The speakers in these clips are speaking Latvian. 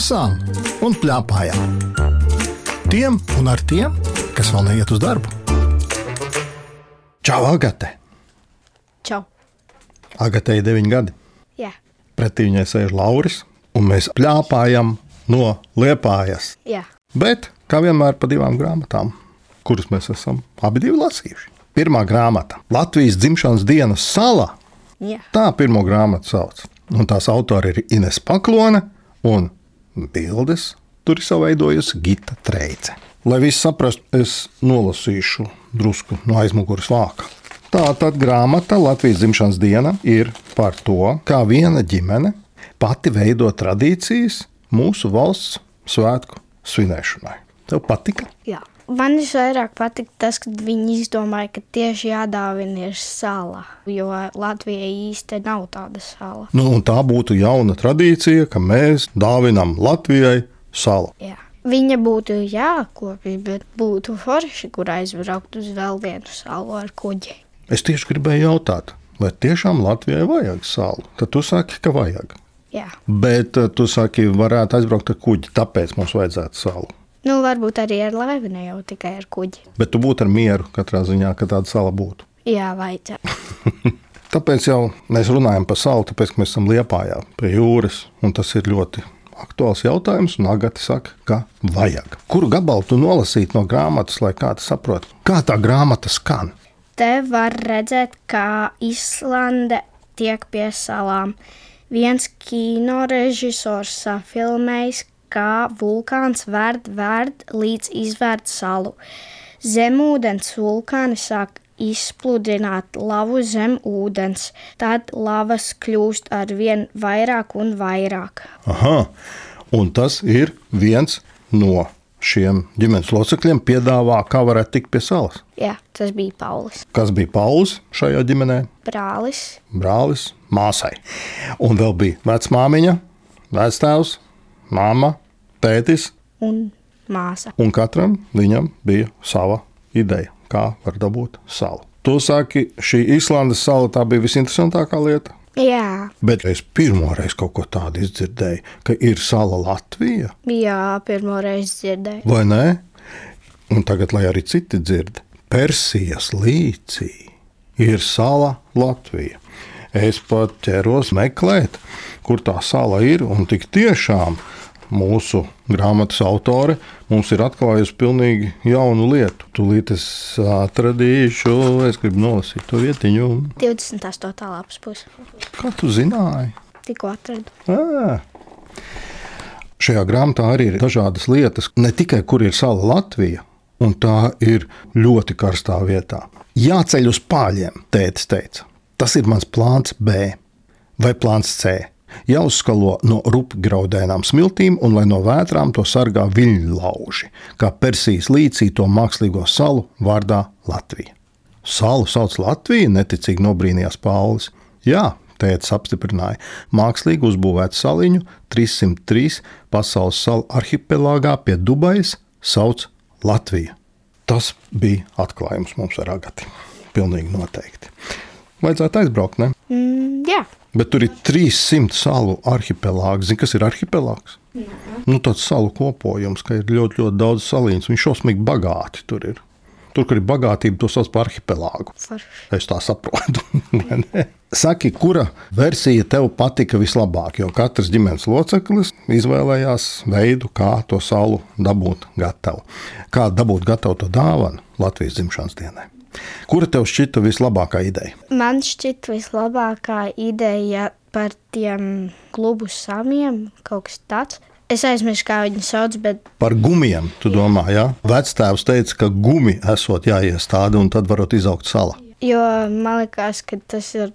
lasām un plēpājām. Tiem un ar tiem, kas vēl neiet uz darbu. Čau, Agate! Čau. Agatei ir 9 gadi. Jā, Pretī viņai sēž Lauris, un mēs plēpājam no liepājas. jā. Bet, kā vienmēr, pa divām grāmatām, kuras mēs esam abi lasījuši. Pirmā grāmata - Latvijas dzimšanas dienas sala. jā. Tā pirmo grāmatu sauc. Un tās autori ir Ines Paklone un bildes. Tur ir savaidojusi Gita Treice. Lai viss saprastu, es nolasīšu drusku no aizmugures vāka. Tā tad grāmata Latvijas dzimšanas diena ir par to, kā viena ģimene pati veido tradīcijas mūsu valsts svētku svinēšanai. Tev patika? jā. Man visvairāk patīk tas, ka viņi izdomāja, ka tieši jādāvina ir sala. Jo Latvijai īsti nav tāda sala. Nu, tā būtu jauna tradīcija, ka mēs dāvinam Latvijai salu. Jā. Viņa būtu jākopja, bet būtu forši, kur aizbraukt uz vēl vienu salu ar kuģi. Es tieši gribēju jautāt, vai tiešām Latvijai vajag salu? Tad tu saki, ka vajag. Jā. Bet eh, tu saki, varētu aizbraukt ar kuģi, tāpēc mums vajadzētu salu. Nu, varbūt arī ar laivu, ne jau tikai ar kuģi. Bet tu būtu ar mieru katrā ziņā, ka tāda sala būtu. Jā, vajadzētu. Tāpēc jau mēs runājam par salu, tāpēc mēs esam liepājā pie jūras, un tas ir ļoti aktuāls jautājums. Un Agati saka, ka vajag. Kuru gabalu tu nolasītu no grāmatas, lai kāds saprotu, kā tā grāmata skan? Te var redzēt, kā Islande tiek pie salām. Viens kinorežisors safilmējis, kā vulkāns vērd, vērd līdz izvērt salu. Zemūdens vulkāni sāk izpludināt lavu zem ūdens, tad lavas kļūst ar vien vairāk un vairāk. Aha, un tas ir viens no šiem ģimenes locekļiem, piedāvā, kā varētu tikt pie salas. Jā, tas bija Paulis. Kas bija Pauls šajā ģimenē? Brālis, Brālis, māsai. Un vēl bija vecmāmiņa, vectēvs, māma, tētis, un māsa. un katram viņam bija sava ideja, kā var dabūt salu. Tu saki, šī Islandes sala tā bija visinteresantākā lieta. Jā, Bet es pirmo reizi kaut ko tādu izdzirdēju, ka ir sala Latvija. jā pirmo reizi dzirdēju. vai ne? Un tagad, lai arī citi dzird, Persijas līcī ir sala Latvija. Es pat ķeros meklēt, kur tā sala ir, un tik tiešām mūsu grāmatas autore mums ir atklājusi pilnīgi jaunu lietu. Tūlīt es atradīšu, es gribu nolasīt to vietiņu. 28. lapas puse. Kā tu zināji? Tikko atradu. Ā. Šajā grāmatā arī ir dažādas lietas, ne tikai kur ir sala Latvija, un tā ir ļoti karstā vietā. Jāceļ uz pāļiem, tētis teica. Tas ir mans plāns B vai plāns C. Jāuzskalo no rupgraudēnām smiltīm, un lai no vētrām to sargā viļņlauži, kā Persijas līcī to mākslīgo salu vārdā Latvija. Salu sauc Latviju, neticīgi nobrīnījās Paulis. Jā, tēvs apstiprināja, mākslīgi uzbūvētu saliņu 303 pasaules salu arhipelāgā pie Dubajas sauc Latviju. Tas bija atklājums mums ar Agati. Pilnīgi noteikti. Vajadzētu aizbraukt, ne? Bet tur ir 300 salu arhipelāgs. Zini, kas ir arhipelāgs? Nu, tāds salu kopojums, ka ir ļoti, ļoti daudz salīdzinājumu. Viņš šausmīgi bagāti tur ir. Tur, kur ir bagātība, to sauc par arhipelāgu. forši. Es tā saprotu. Saki, kura versija tev patika vislabāk? Jo katrs ģimenes loceklis izvēlējās veidu, kā to salu dabūt gatavu. Kā dabūt gatavu to dāvanu Latvijas dzimšanas dienai. Kura tev šķita vislabākā ideja? Man šķiet vislabākā ideja par tiem klubu samiem, kaut kas tāds. Es aizmirsu, kā viņi sauc, bet Par gumijiem, tu domā, jā? Vectēvs teica, ka gumi esot jāiestāda un tad varot izaugt sala. jo man liekas, ka tas ir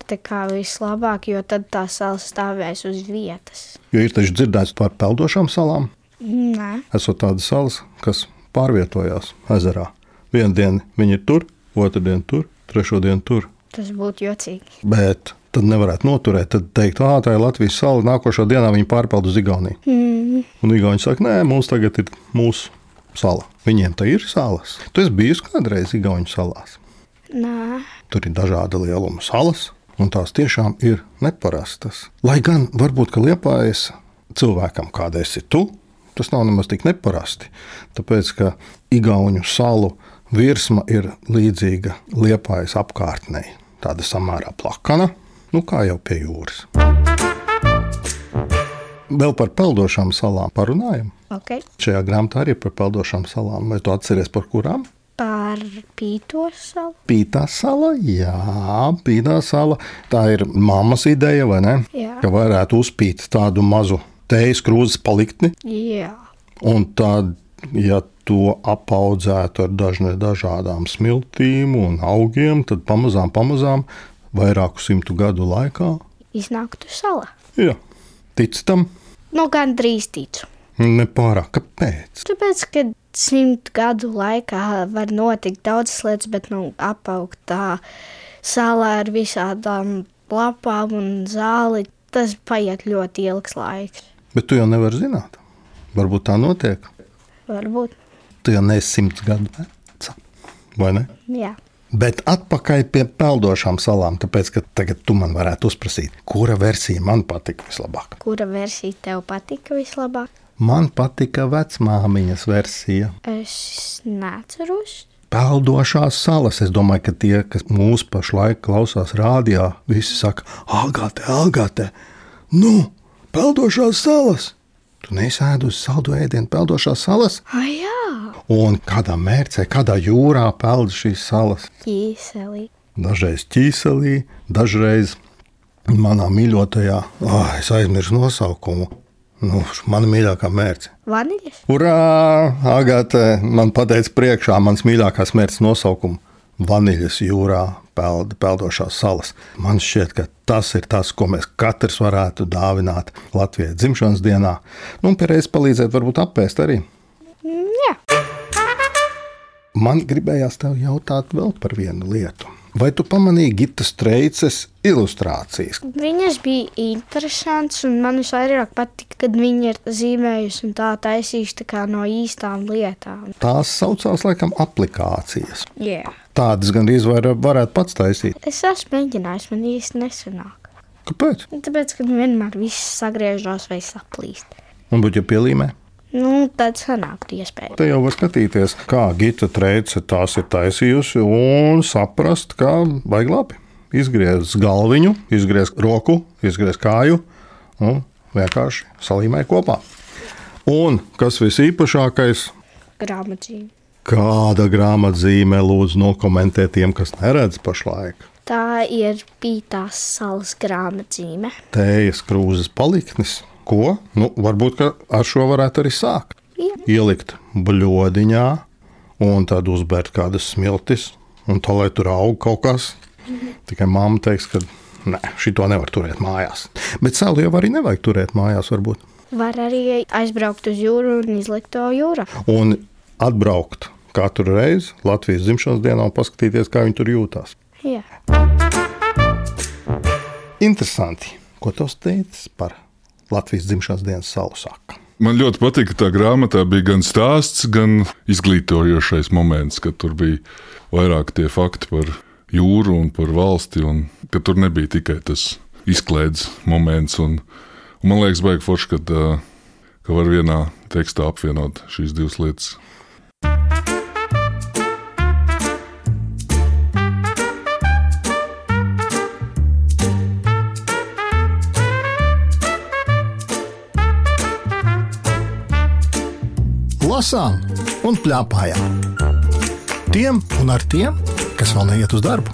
vislabāk, jo tad tā sala stāvēs uz vietas. Jo ir taču dzirdēts par peldošām salām. Nē, Esot tādas salas, kas pārvietojās ezerā. Vienu dienu viņi ir tur, otru dienu tur, trešo dienu tur. tas būtu jocīgi. Bet tad nevarētu noturēt. Tad teikt, ah, tā ir Latvijas sala, nākošā dienā viņi pārpeld uz Igauniju. Mm, Un Igauni saka, nē, mums tagad ir mūsu sala. Viņiem tā ir salas. Tu esi bijis kādreiz Igaunijas salās. nē, Tur ir dažāda lieluma salas, un tās tiešām ir neparastas. Lai gan varbūt ka liepājas cilvēkam, kāda esi tu, tas nav nemaz tik neparasti. Tāpēc, ka Igaunu salu virsma ir līdzīga liepājas apkārtnei, tāda samērā plakana, nu kā jau pie jūras. Vēl par peldošām salām parunājam. Okay. Šajā grāmatā arī par peldošām salām. Vai tu atceries par kurām? Par pīto salu. Pītā sala, jā, pītā sala. Tā ir mammas ideja, vai ne? Jā. Ka varētu uzpīt tādu mazu tējas krūzes paliktni. Jā. Un tad, ja to apaudzētu ar dažne, dažādām smiltīm un augiem, tad pamazām, pamazām, vairāku simtu gadu laikā, Iznāktu sala. jā, tic tam, Nu, gan drīz ticu. nepārāk. Kāpēc? Tāpēc, ka simt gadu laikā var notikt daudzas lietas, bet nu, apaugt tā salā ar visādām lapām un zāli, tas paiet ļoti ilgs laiks. Bet tu jau nevari zināt. Varbūt tā notiek. Varbūt. Tu jau neesi simts gadu veca. Vai ne? Jā. Bet atpakaļ pie peldošām salām, tāpēc, ka tagad tu man varētu uzprasīt, kura versija man patika vislabāk. Kura versija tev patika vislabāk? Man patika vecmāmiņas versija. Es neceros. Peldošās salas. Es domāju, ka tie, kas mūsu pašlaik klausās rādio, visi saka, Agate, Agate, nu, peldošās salas. Tu nesēdi uz saldu ēdienu, peldošās salas. Ah, jā, Un kādā mērcē, kādā jūrā peld šīs salas? ķīselī. Dažreiz ķīselī, dažreiz manā mīļotajā, oh, es aizmirsu nosaukumu. Nu, mana mīļākā mērce. Vaniļas? Urā! Agate man pateica priekšā mans mīļākās mērces nosaukumu. Vaniļas jūrā peld, peldošās salas. Man šķiet, ka tas ir tas, ko mēs katrs varētu dāvināt Latvijas dzimšanas dienā. Nu, un pierādīt, palīdzēt, varbūt apēst arī. Jā. Man gribējās tev jautāt vēl par vienu lietu. Vai tu pamanīji Gitas Streices ilustrācijas? Viņas bija interesantas, un man visvairāk patika, kad viņi ir zīmējusi un tā taisījusi tā no īstām lietām. Tās saucās laikam aplikācijas. Jā. Tādas gandrīz var, varētu pats taisīt. Es esmu mēģinājis, man īsti nesanāk. Kāpēc? Tāpēc, ka vienmēr viss sagriežas vai saplīst. Un būtu jau pielīmē. Nu, tad sanāktu iespēja. Te jau var skatīties, kā Gita Treice tās ir taisījusi, un saprast, kā vajag labi. Izgriezt galviņu, izgriezt roku, izgriezt kāju un vienkārši salīmēt kopā. Un kas visīpašākais, Grāmatzīme. kāda grāmatzīme lūdzu nokomentēt tiem, kas neredz pašlaik. Tā ir pītās salas grāmatzīme. Tējas krūzes paliknis, ko nu, varbūt ar šo varētu arī sākt. Jā. Ielikt bļodiņā, un tad uzbērt kādas smiltis, un tā lai tur aug kaut kas. Tikai mamma teiks, ka nē, šito nevar turēt mājās. Bet salu jau arī nevajag turēt mājās, varbūt. Var arī aizbraukt uz jūru un izlikt to jūrā. Un atbraukt katru reizi Latvijas dzimšanas dienā un paskatīties, kā viņi tur jūtas. Interesanti, ko tas teicis par Latvijas dzimšanas dienas salu sāku. Man ļoti patīk, ka tā grāmatā bija gan stāsts, gan izglītojošais moments, ka tur bija vairāk tie fakti par jūru un par valsti, un ka tur nebija tikai tas izklaides moments. Un, un man liekas, baigi forši, ka, ka var vienā tekstā apvienot šīs divas lietas. Lasām un plēpājām. Tiem un ar tiem, kas vēl neiet uz darbu.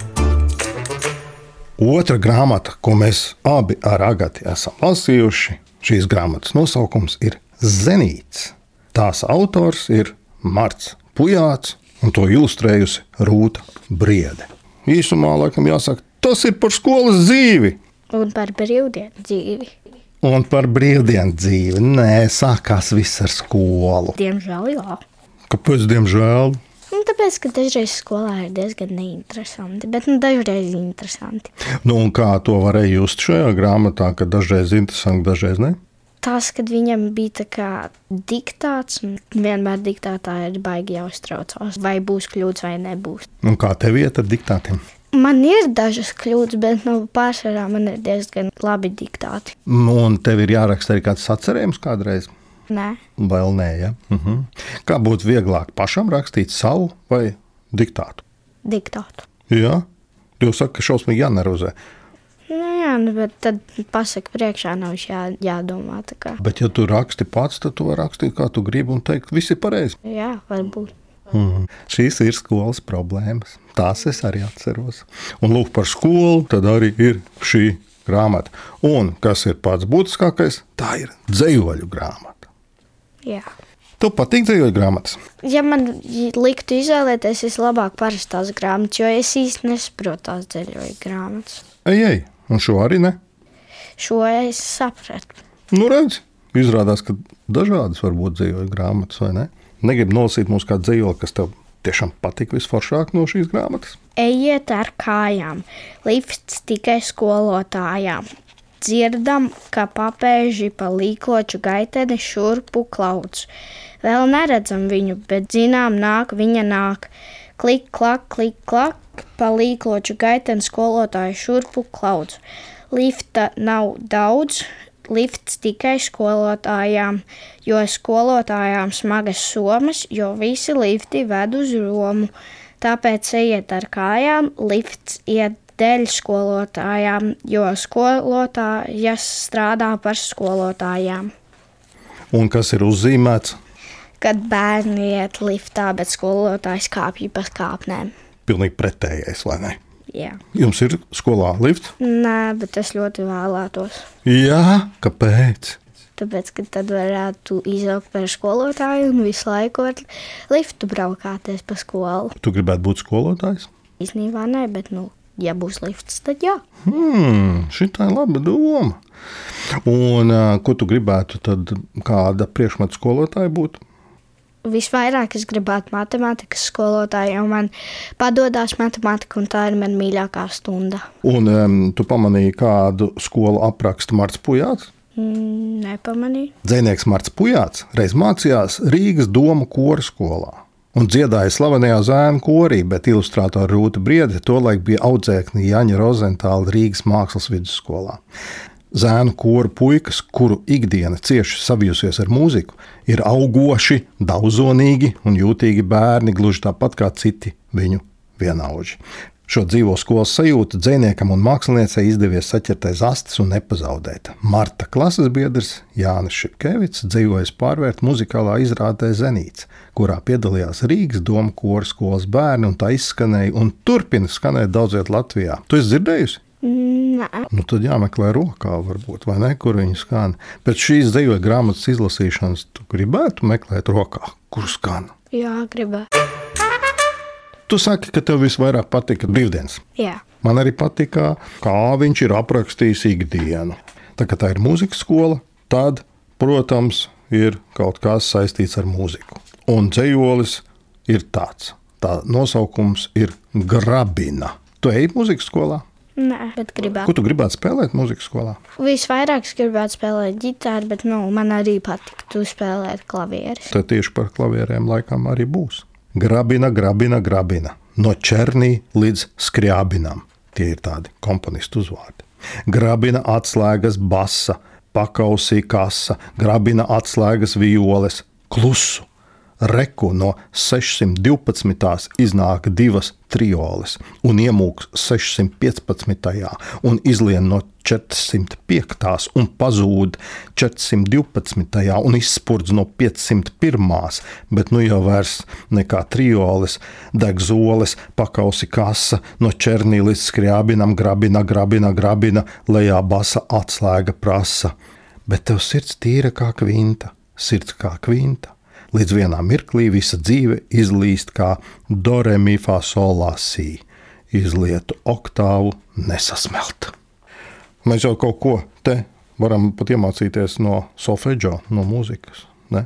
Otra grāmata, ko mēs abi ar Agati esam lasījuši, šīs grāmatas nosaukums ir Zenīts. Tās autors ir Marts Pujāts, un to ilustrējusi Rūta Briede. Īsumā, laikam, jāsaka, tas ir par skolas dzīvi. Un par brīvdienu dzīvi. Un par brīvdienu dzīvi. Nē, sākās viss ar skolu. Diemžēl, jā. Kāpēc, diemžēl? Nu, tāpēc, ka dažreiz skolā ir diezgan neinteresanti, bet nu, dažreiz interesanti. Nu, un kā to varēja just šajā grāmatā, ka dažreiz interesanti, dažreiz ne? Tas, kad viņam bija tā kā diktāts, un vienmēr diktātā ir baigi jāuztraucās, vai būs kļūdas vai nebūs. Un kā tev iet ar diktātiem? Man ir dažas kļūdas, bet nu, pārsvarā man ir diezgan labi diktāti. Un tev ir jāraksta arī kāds sacerējums kādreiz. Nē, Vēl nē, ja? Mhm. Kā būtu vieglāk pašam rakstīt savu vai diktātu? diktātu. Jā, jūs sakat, ka šausmīgi jānervozē. Nu, jā, nu, bet tad pasaka priekšā nav jā, jādomā. Bet, ja tu raksti pats, tad tu vari rakstīt, kā tu gribi, un teikt, viss ir pareizi. Jā, varbūt. Mm. Šīs ir skolas problēmas. Tās es arī atceros. Un lūk, par skolu tad arī ir šī grāmata. Un kas ir pats būtiskākais, tā ir dzīvoļu grāmata. Jā. Tu patīk dzīvoļu grāmatas. Ja man liktu izvēlēties, es labāk parastās grāmatas, jo es īsti nesaprotu tās ceļoju grāmatas. Ej, ej, un šo arī ne. Šo es sapratu. Nu, redz, izrādās, ka dažādas var būt dzīvoļu grāmatas, vai ne? Negribu nolasīt mums kādu dzīvoli, kas tev tiešām patīk visforšāk no šīs grāmatas. Ejiet ar kājām, lifts tikai skolotājām. Dzirdam, ka papēži pa līkloču gaiteni šurpu klauds. Vēl neredzam viņu, bet zinām, nāk viņa nāk. Klik, klak, klik, klak, pa līkloču gaiteni skolotāju šurpu klauds. Lifta nav daudz, lifts tikai skolotājām, jo skolotājām smagas somas, jo visi lifti ved uz Romu. Tāpēc ejiet ar kājām, lifts iet dēļ skolotājām, jo skolotājas strādā par skolotājām. Un kas ir uzzīmēts? Kad bērni iet liftā, bet skolotājs kāpj pa kāpnēm. Pilnīgi pretējais, vai ne? Jā. Jums ir skolā lifts? Nē, bet es ļoti vēlētos. Jā, kāpēc? Tāpēc, ka tad varētu izaugt par skolotāju un visu laiku ar liftu braukāties pa skolu. Tu gribētu būt skolotājs? Īsnībā nē, bet, nu, ja būs lifts, tad jā. Hmm, šī ir laba doma. Un ko tu gribētu, tad kāda priekšmeta skolotāja būtu? Visvairāk es gribētu matemātikas skolotāju, jo man padodas matemātika, un tā ir mana mīļākā stunda. Un um, tu pamanīji, kādu skolu apraksta Marts Pujāts? Mm, nepamanīju. Dzēnieks Marts Pujāts reiz mācījās Rīgas domu koru skolā. Un dziedāja slavenajā zēnu korī, bet ilustrātora Rūta Briede tolaik bija audzēkni Jaņa Rozentāla Rīgas mākslas vidusskolā. Zēnu koru puikas, kuru ikdiena cieši savijusies ar mūziku, ir augoši, daudzonīgi un jūtīgi bērni, gluži tāpat kā citi viņu vienaudži. Šo dzīvo skolas sajūtu dziniekam un māksliniecei izdevies saķert aiz astes un nepazaudēt. Marta klases biedrs Jānis Šepkevits dzīvojas pārvērt muzikālā izrādē Zenīts, kurā piedalījās Rīgas domu koru skolas bērni, un tā izskanēja un turpina skanēt daudziet Latvijā. Tu esi dzirdējusi? Nē, Nu, tad jāmeklē rokā, varbūt, vai ne, kur viņi skan. Pēc šīs dzīvo grāmatas izlasīšanas, tu gribētu meklēt rokā, kur skan. jā, gribētu. Tu saki, ka tev visvairāk patika brīvdienas. Jā, Man arī patika, kā viņš ir aprakstījis ikdienu. Tā kā tā ir mūzikas skola, tad, protams, ir kaut kas saistīts ar mūziku. Un dzējolis ir tāds. Tā nosaukums ir Grabina. Tu ej mūzikas skolā? Nē, bet Ko gribētu. tu gribētu spēlēt mūzikas skolā? Visvairāk es gribētu spēlēt ģitāru, bet nu, man arī patiktu spēlēt klavierus. Tad tieši par klavierēm laikam arī būs. Grabina, grabina, grabina. No černī līdz skriabinam. Tie ir tādi komponistu uzvārdi. Grabina atslēgas basa, pakausī kasa, grabina atslēgas violes, klusu. Reku no 612. iznāk divas trioles, un iemūks 615. un izlien no 405. un pazūd 412. un izspurdz no 501. bet nu jau vairs nekā trioles, deg zoles, pakausi kasa, no černī līdz skriabinam, grabina, grabina, grabina, lejā basa atslēga prasa. Bet tev sirds tīra kā kvinta, sirds kā kvinta. Līdz vienā mirklī visa dzīve izlīst kā doremifā solāsī, izlietu oktāvu nesasmelt. Mēs jau kaut ko te varam pat iemācīties no solfeģa, no mūzikas. Ne?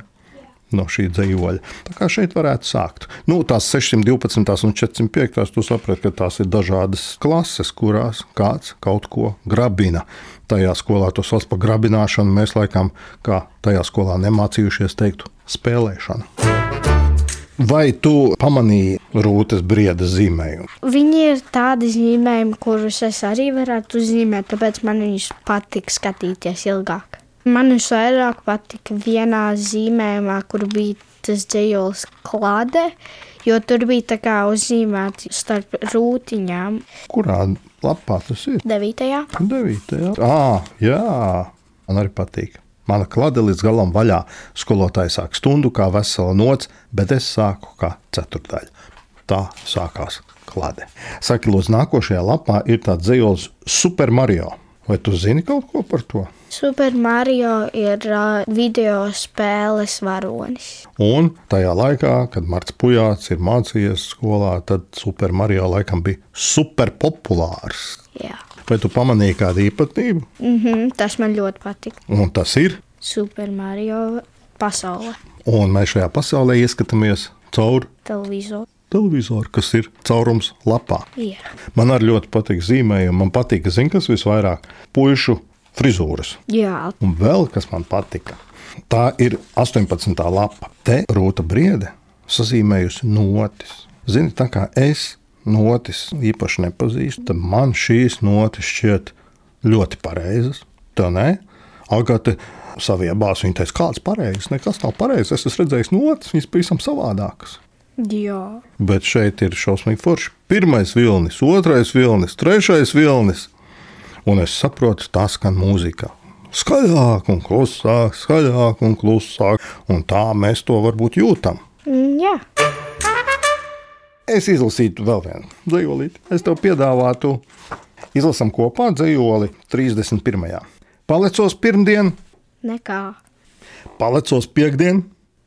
No šī dzīvoļa. Tā kā šeit varētu sākt. Nu, tās 612 un 405. Tu saprati, ka tās ir dažādas klases, kurās kāds kaut ko grabina. Tajā skolā to sauc par grabināšanu. Mēs laikam, kā tajā skolā nemācījušies, teiktu, spēlēšana. Vai tu pamanīji rūtas briedas zīmējumu? Viņi ir tādi zīmējumi, kurus es arī varētu uzzīmēt, tāpēc man viņus patīk skatīties ilgāk. Man visvairāk patika vienā zīmējumā, kur bija tas dzīslis klāte, jo tur bija tā kā uzzīmēts starp rūtiņām. Kurā lapā tas ir? Devītajā. Devītajā. Ah, jā, man arī patīk. Mana klāte līdz galam vaļā. Skolotāja sāk stundu kā vesela nots, bet es sāku kā ceturdaļa. Tā sākās klāte. Saki, lūdzu, nākošajā lapā ir tāds dzīslis Super Mario. Vai tu zini kaut ko par to? Super Mario ir uh, video spēles varonis. Un tajā laikā, kad Marts Pujāts ir mācījies skolā, tad Super Mario laikam bija super populārs. Jā. Vai tu pamanīji kādu īpatnību? Mm -hmm, tas man ļoti patīk. Un tas ir. Super Mario pasaule, Un mēs šajā pasaulē ieskatāmies caur televizoru. televizoru, kas ir caurums lapā. Jā. Man arī ļoti patīk zīmējumi. Man patīk, zin, kas visvairāk pušu frizūras. Jā, Un vēl kas man patika, tā ir 18. lapa. Te rūta briede sazīmējusi notis. Zini, tā kā es notis īpaši nepazīstu, tad man šīs notis šķiet ļoti pareizas. Tā nē, Agate saviebās. Viņa teica, kāds pareizs, nekas nav pareizs. Es esmu redzējis notis, viņas pavisam savādākas. jā. Bet šeit ir šausmīgi forši. Pirmais vilnis, otrais vilnis, trešais vilnis. Un es saprotu, tas skan mūzikā. Skaļāk, un klusāk, skaļāk un klusāk. Un tā mēs to varbūt jūtam. Mm, jā. Es izlasītu vēl vienu dzīslīti. Es tev piedāvātu, izlasām kopā dzīsli 31. Palecos pirmdien, Nekā palecos piekdien,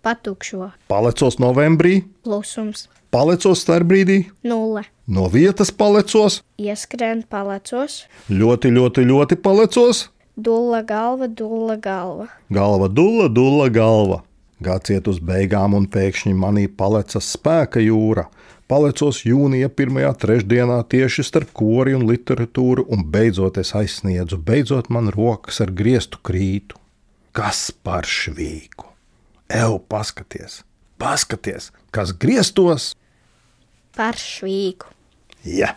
patukšo palecos novembrī, plusums, palecos starpbrīdī, nulle. no vietas palecos, Ieskrien palecos, ļoti, ļoti, ļoti palecos. dulla galva, dulla galva. Galva dulla, dulla galva. Gāciet uz beigām, un pēkšņi manī paleca spēka jūra. Palecos jūnija pirmajā trešdienā tieši starp kori un literatūru, un beidzot es aizsniedzu, beidzot man rokas ar griestu krītu. Kas par švīku? Eju, paskaties, paskaties, kas griestos! Par švīku. Ja.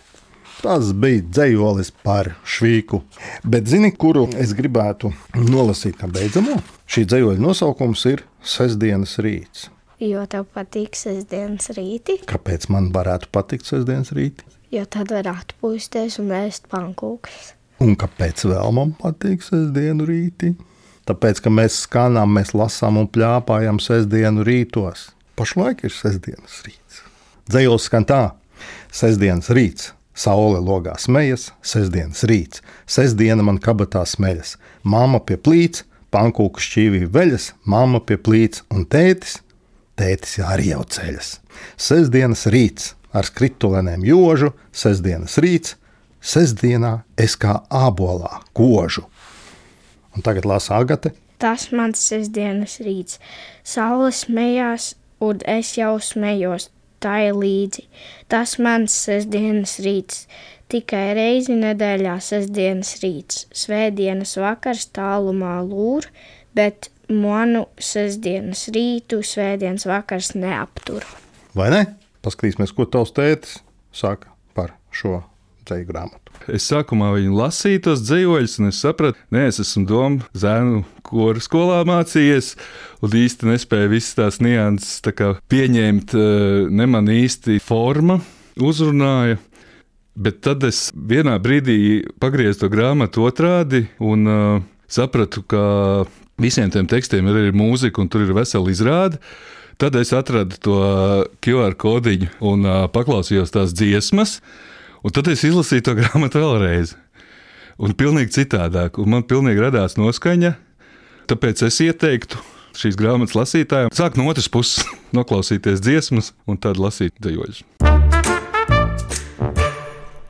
Tas bija dzējolis par švīku. Bet zini, kuru es gribētu nolasīt kā beidzamo? Šī dzējoļa nosaukums ir Sesdienas rīts. Jo tev patīk sestdienas rīti, Kāpēc man varētu patikt sestdienas rīti? jo tad var atpūsties un ēst pankūkas. Un kāpēc vēl man patīk sestdienu rīti? Tāpēc, ka mēs skanām, mēs lasām un plāpājam sestdienu rītos. Pašlaik ir sestdienas rīts. Dzējos skan tā: Sestdienas rīts, saule logā smejas, sestdienas rīts, sestdiena man kabatā smeļas, māma pie plīts, pankūku šķīvī veļas, māma pie plīts un tētis. Tētis arī jau ceļas. Sestdienas rīts ar skritulenēm jožu, sestdienas rīts, sestdienā es kā ābolā kožu. Un tagad lasa Agate. Tas mans sestdienas rīts. Saule smējās, un es jau smējos tai līdzi. Tas mans sestdienas rīts. Tikai reizi nedēļā sestdienas rīts. Svētdienas vakars tālumā lūr, bet manu sestdienas rītu svētdienas vakars neaptur. Vai ne? Paskatīsimies, ko tavs tētis saka par šo ceļu grāmatu. Es sākumā viņu lasīju tos dzīsļus, un es sapratu, ka es esmu domu zēnu koru skolā mācījies, un īsti nespēju visas tās nianses tā kā pieņemt. eh, Ne man īsti forma uzrunāja. Bet tad es vienā brīdī pagriezu to grāmatu otrādi un uh, sapratu, ka visiem tiem tekstiem ir arī mūzika, un tur ir vesela izrāde. Tad es atradu to QR kodiņu un uh, paklausījos tās dziesmas, un tad es izlasīju to grāmatu vēlreiz. Un pilnīgi citādāk, un man pilnīgi radās noskaņa. Tāpēc es ieteiktu šīs grāmatas lasītājiem sākt no otras puses, noklausīties dziesmas un tad lasīt dejoļus.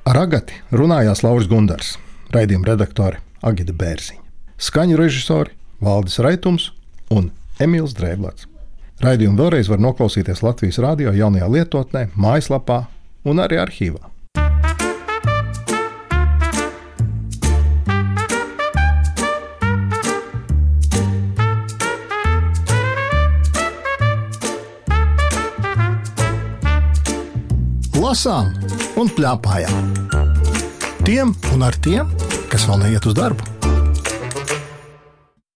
Ar Agati runājās Lauris Gundars, raidījuma redaktore Agita Bērziņa, skaņu režisori Valdis Raitums un Emīls Drēblats. Raidījumu vēlreiz var noklausīties Latvijas radio jaunajā lietotnē, mājaslapā un arī arhīvā. lasām un plēpājām. Tiem un ar tiem, kas vēl neiet uz darbu.